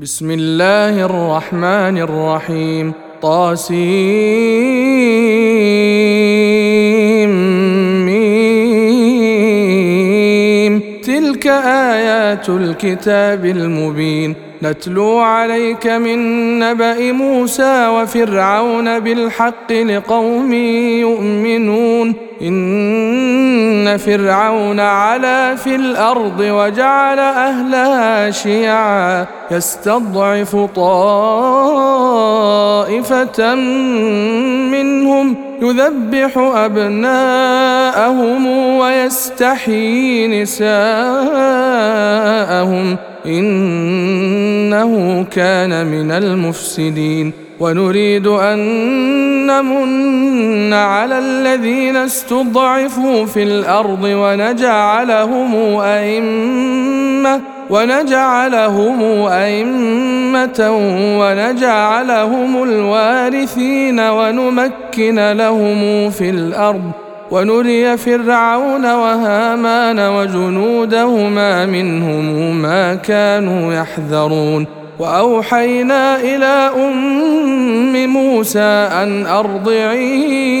بسم الله الرحمن الرحيم طاسيم تلك آيات الكتاب المبين. نتلو عليك من نبأ موسى وفرعون بالحق لقوم يؤمنون. إن فرعون علا في الأرض وجعل أهلها شيعا. يستضعف طائفة منهم. يذبح أبناءهم ويستحيي نساءهم إنه كان من المفسدين. ونريد أن نمن على الذين استضعفوا في الأرض ونجعلهم أئمة ونجعلهم أئمة ونجعلهم الوارثين ونمكن لهم في الأرض ونري فرعون وهامان وجنودهما منهم ما كانوا يحذرون وأوحينا إلى أم موسى أن أرضعيه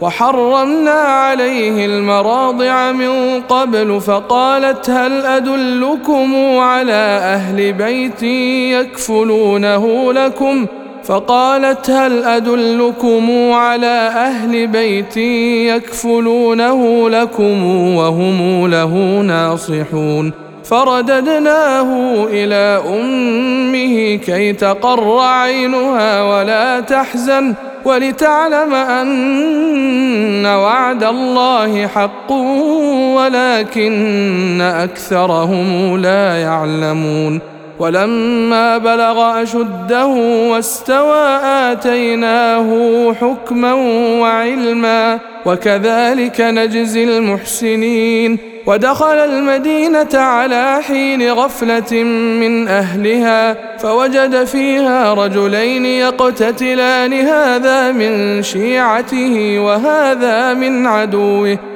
وحرمنا عليه المراضع من قبل فقالت هل أدلكم على أهل بيت يكفلونه لكم؟ فقالت هل أدلكم على أهل بيت يكفلونه لكم وهم له ناصحون؟ فرددناه إلى أمه كي تقر عينها ولا تحزن ولتعلم أن وعد الله حق ولكن أكثرهم لا يعلمون. ولما بلغ أشده واستوى آتيناه حكما وعلما وكذلك نجزي المحسنين. ودخل المدينة على حين غفلة من أهلها فوجد فيها رجلين يقتتلان هذا من شيعته وهذا من عدوه.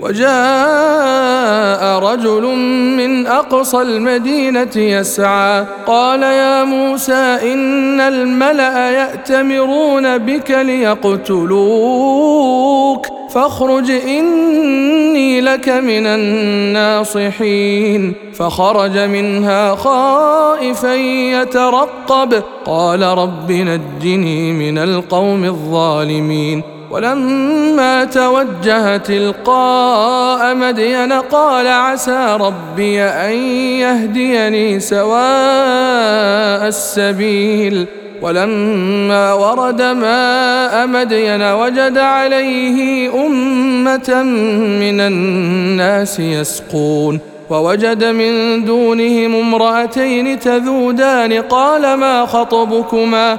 وجاء رجل من أقصى المدينة يسعى قال يا موسى إن الملأ يأتمرون بك ليقتلوك فاخرج إني لك من الناصحين فخرج منها خائفا يترقب قال رب نجني من القوم الظالمين. ولما توجه تلقاء مدين قال عسى ربي أن يهديني سواء السبيل. ولما ورد ماء مدين وجد عليه أمة من الناس يسقون. ووجد من دونهم امرأتين تذودان قال ما خطبكما؟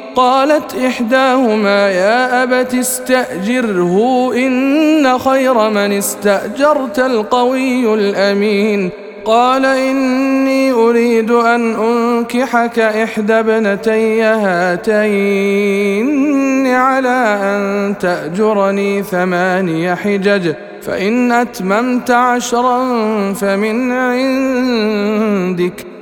قالت إحداهما يا أبت استأجره إن خير من استأجرت القوي الأمين. قال إني أريد أن أنكحك إحدى ابنتي هاتين على أن تأجرني ثماني حجج فإن أتممت عشرا فمن عندك.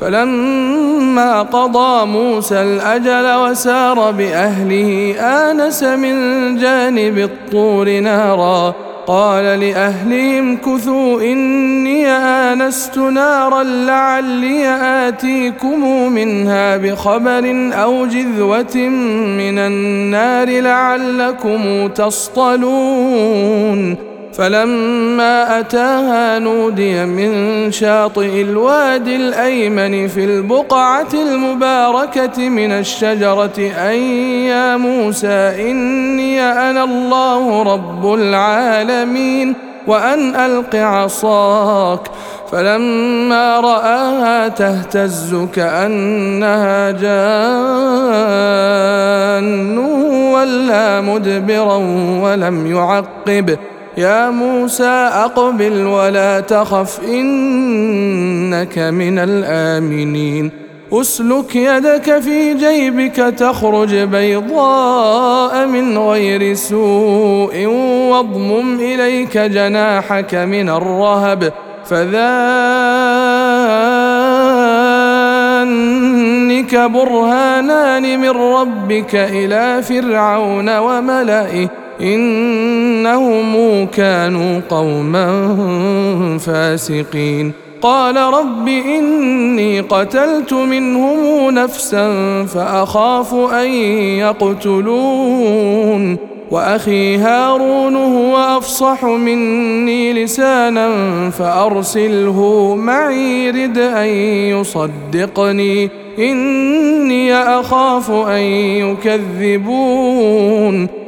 فلما قضى موسى الأجل وسار بأهله آنس من جانب الطور نارا. قال لأهلهم كثوا إني آنست نارا لعلي آتيكم منها بخبر أو جذوة من النار لعلكم تصطلون. فلما أتاها نودي من شاطئ الوادي الأيمن في البقعة المباركة من الشجرة ان يا موسى إني أنا الله رب العالمين وأن ألق عصاك. فلما رآها تهتز كأنها جان ولا مدبرا ولم يعقب. يا موسى أقبل ولا تخف إنك من الآمنين. أسلك يدك في جيبك تخرج بيضاء من غير سوء واضمم إليك جناحك من الرهب فذانك برهانان من ربك إلى فرعون وملئه. إنهم كانوا قوما فاسقين. قال رب إني قتلت منهم نفسا فأخاف أن يقتلون. وأخي هارون هو أفصح مني لسانا فأرسله معي رد أن يصدقني. إني أخاف أن يكذبون.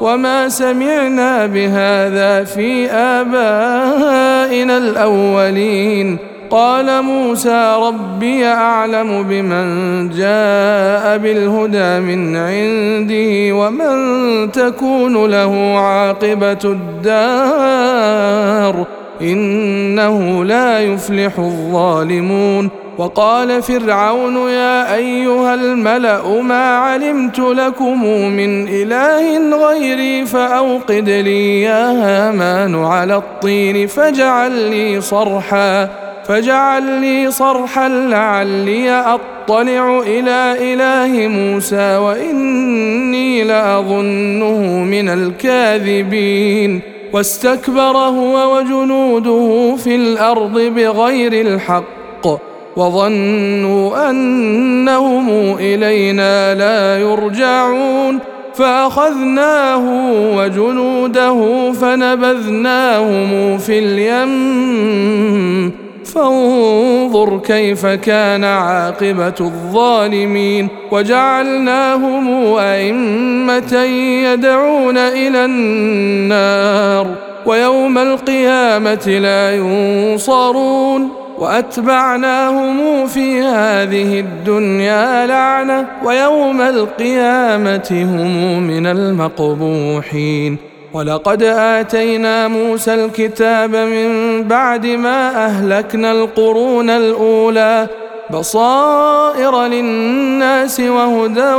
وما سمعنا بهذا في آبائنا الأولين. قال موسى ربي أعلم بمن جاء بالهدى من عنده ومن تكون له عاقبة الدار. إنه لا يفلح الظالمون. وقال فرعون يا أيها الملأ ما علمت لكم من إله غيري فأوقد لي يا هامان على الطين فاجعل لي صرحا فاجعل لي صرحا لعلي أطلع إلى إله موسى وإني لأظنه من الكاذبين. واستكبر هو وجنوده في الأرض بغير الحق. وظنوا أنهم إلينا لا يرجعون فأخذناه وجنوده فنبذناهم في اليم. فانظر كيف كان عاقبة الظالمين وجعلناهم أئمة يدعون إلى النار ويوم القيامة لا ينصرون. وأتبعناهم في هذه الدنيا لعنة ويوم القيامة هم من المقبوحين. ولقد آتينا موسى الكتاب من بعد ما أهلكنا القرون الأولى بصائر للناس وهدى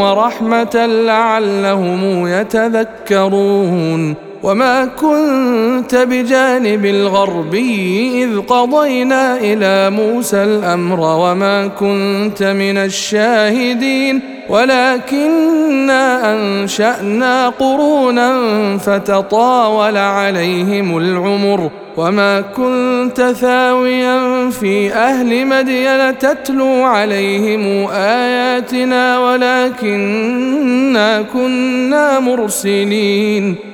ورحمة لعلهم يتذكرون. وما كنت بجانب الغربي إذ قضينا إلى موسى الأمر وما كنت من الشاهدين ولكنا أنشأنا قرونا فتطاول عليهم العمر وما كنت ثاويا في أهل مدين تتلو عليهم آياتنا ولكنا كنا مرسلين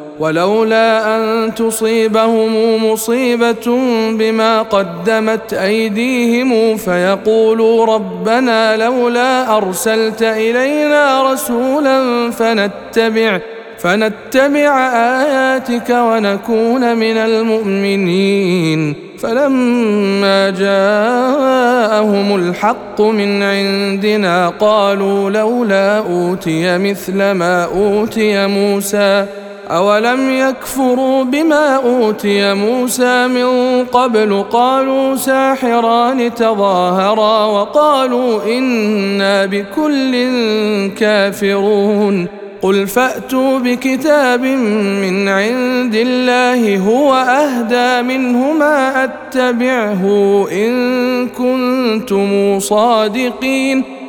ولولا أن تصيبهم مصيبة بما قدمت أيديهم فيقولوا ربنا لولا أرسلت إلينا رسولا فنتبع فنتبع آياتك ونكون من المؤمنين. فلما جاءهم الحق من عندنا قالوا لولا أوتي مثل ما أوتي موسى. أولم يكفروا بما أوتي موسى من قبل قالوا ساحران تظاهرا وقالوا إنا بكل كافرون قل فأتوا بكتاب من عند الله هو أهدى منهما أتبعه إن كنتم صادقين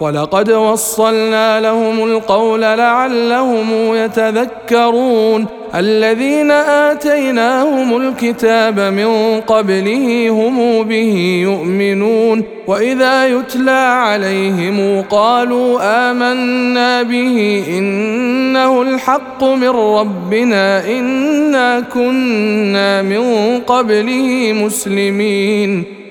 ولقد وصلنا لهم القول لعلهم يتذكرون. الذين آتيناهم الكتاب من قبله هم به يؤمنون. وإذا يتلى عليهم قالوا آمنا به إنه الحق من ربنا إنا كنا من قبله مسلمين.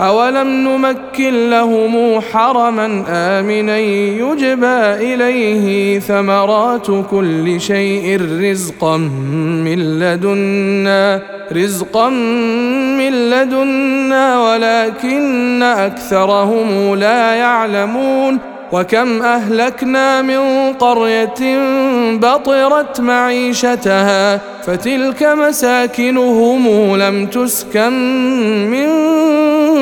اولم نمكن لهم حرما امنا يجبى اليه ثمرات كل شيء رزقا من لدنا رزقا من لدنا ولكن اكثرهم لا يعلمون. وكم اهلكنا من قريه بطرت معيشتها فتلك مساكنهم لم تسكن من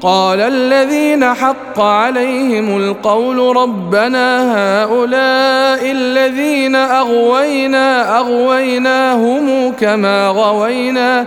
قال الذين حق عليهم القول ربنا هؤلاء الذين أغوينا أغويناهم كما غوينا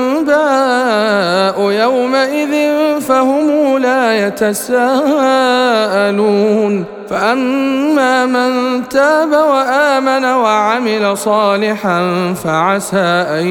يومئذ فهم لا يتساءلون. فأما من تاب وآمن وعمل صالحا فعسى أن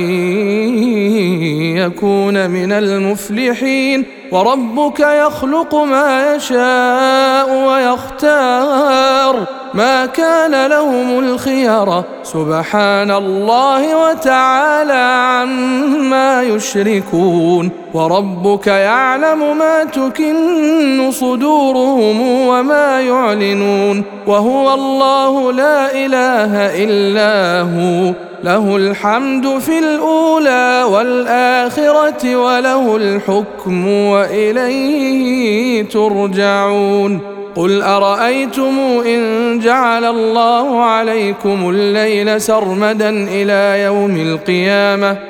يكون من المفلحين. وربك يخلق ما يشاء ويختار ما كان لهم الخيره سبحان الله وتعالى عما يشركون. وربك يعلم ما تكن صدورهم وما يعلنون. وهو الله لا إله إلا هو. له الحمد في الأولى والآخرة وله الحكم وإليه ترجعون. قل أرأيتم إن جعل الله عليكم الليل سرمدا إلى يوم القيامة؟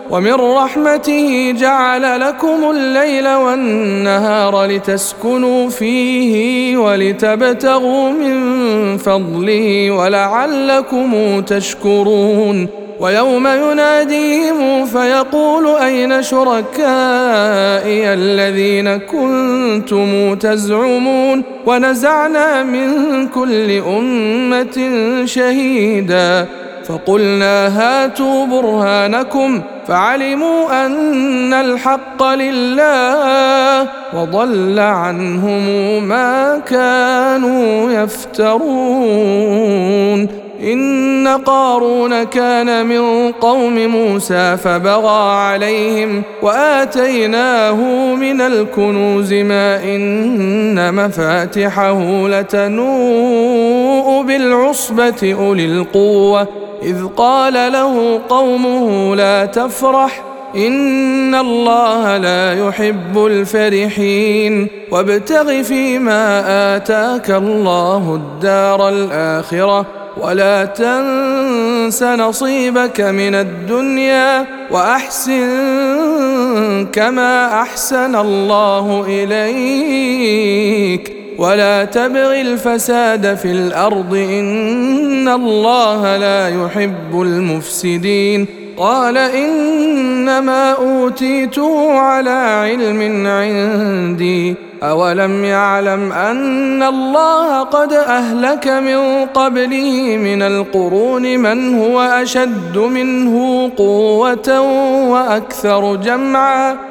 ومن رحمته جعل لكم الليل والنهار لتسكنوا فيه ولتبتغوا من فضله ولعلكم تشكرون. ويوم يناديهم فيقول أين شركائي الذين كنتم تزعمون؟ ونزعنا من كل أمة شهيدا. فقلنا هاتوا برهانكم فعلموا أن الحق لله وضل عنهم ما كانوا يفترون. إن قارون كان من قوم موسى فبغى عليهم وآتيناه من الكنوز ما إن مفاتحه لتنوء بالعصبة أولي القوة إذ قال له قومه لا تفرح إن الله لا يحب الفرحين وابتغ فيما آتاك الله الدار الآخرة ولا تنس نصيبك من الدنيا وأحسن كما أحسن الله إليك ولا تبغ الفساد في الأرض إن الله لا يحب المفسدين. قال إنما أوتيته على علم عندي. أولم يعلم أن الله قد أهلك من قبله من القرون من هو أشد منه قوة وأكثر جمعا.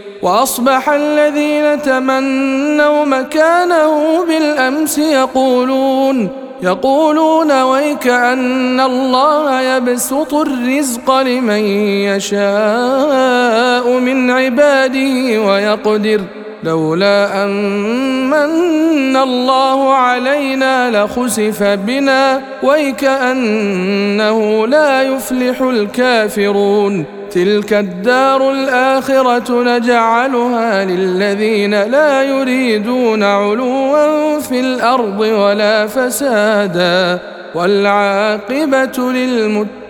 وأصبح الذين تمنوا مكانه بالأمس يقولون يقولون ويك أن الله يبسط الرزق لمن يشاء من عباده ويقدر لولا أن من الله علينا لخسف بنا ويكانه لا يفلح الكافرون تلك الدار الآخرة نجعلها للذين لا يريدون علوا في الأرض ولا فسادا والعاقبة للمتقين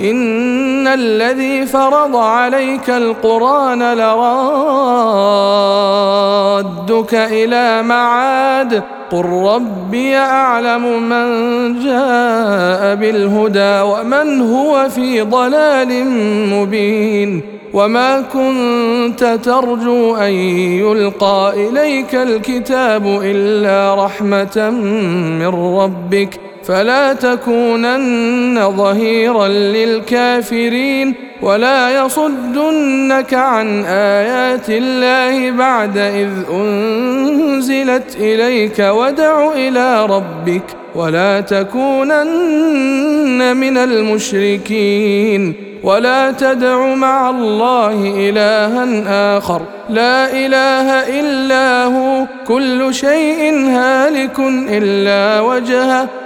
ان الذي فرض عليك القران لرادك إلى معاد قل ربي اعلم من جاء بالهدى ومن هو في ضلال مبين وما كنت ترجو ان يلقى اليك الكتاب الا رحمه من ربك فلا تكونن ظهيرا للكافرين ولا يصدنك عن آيات الله بعد إذ أنزلت إليك ودع إلى ربك ولا تكونن من المشركين ولا تدع مع الله الها آخر. لا إله إلا هو كل شيء هالك إلا وجهه.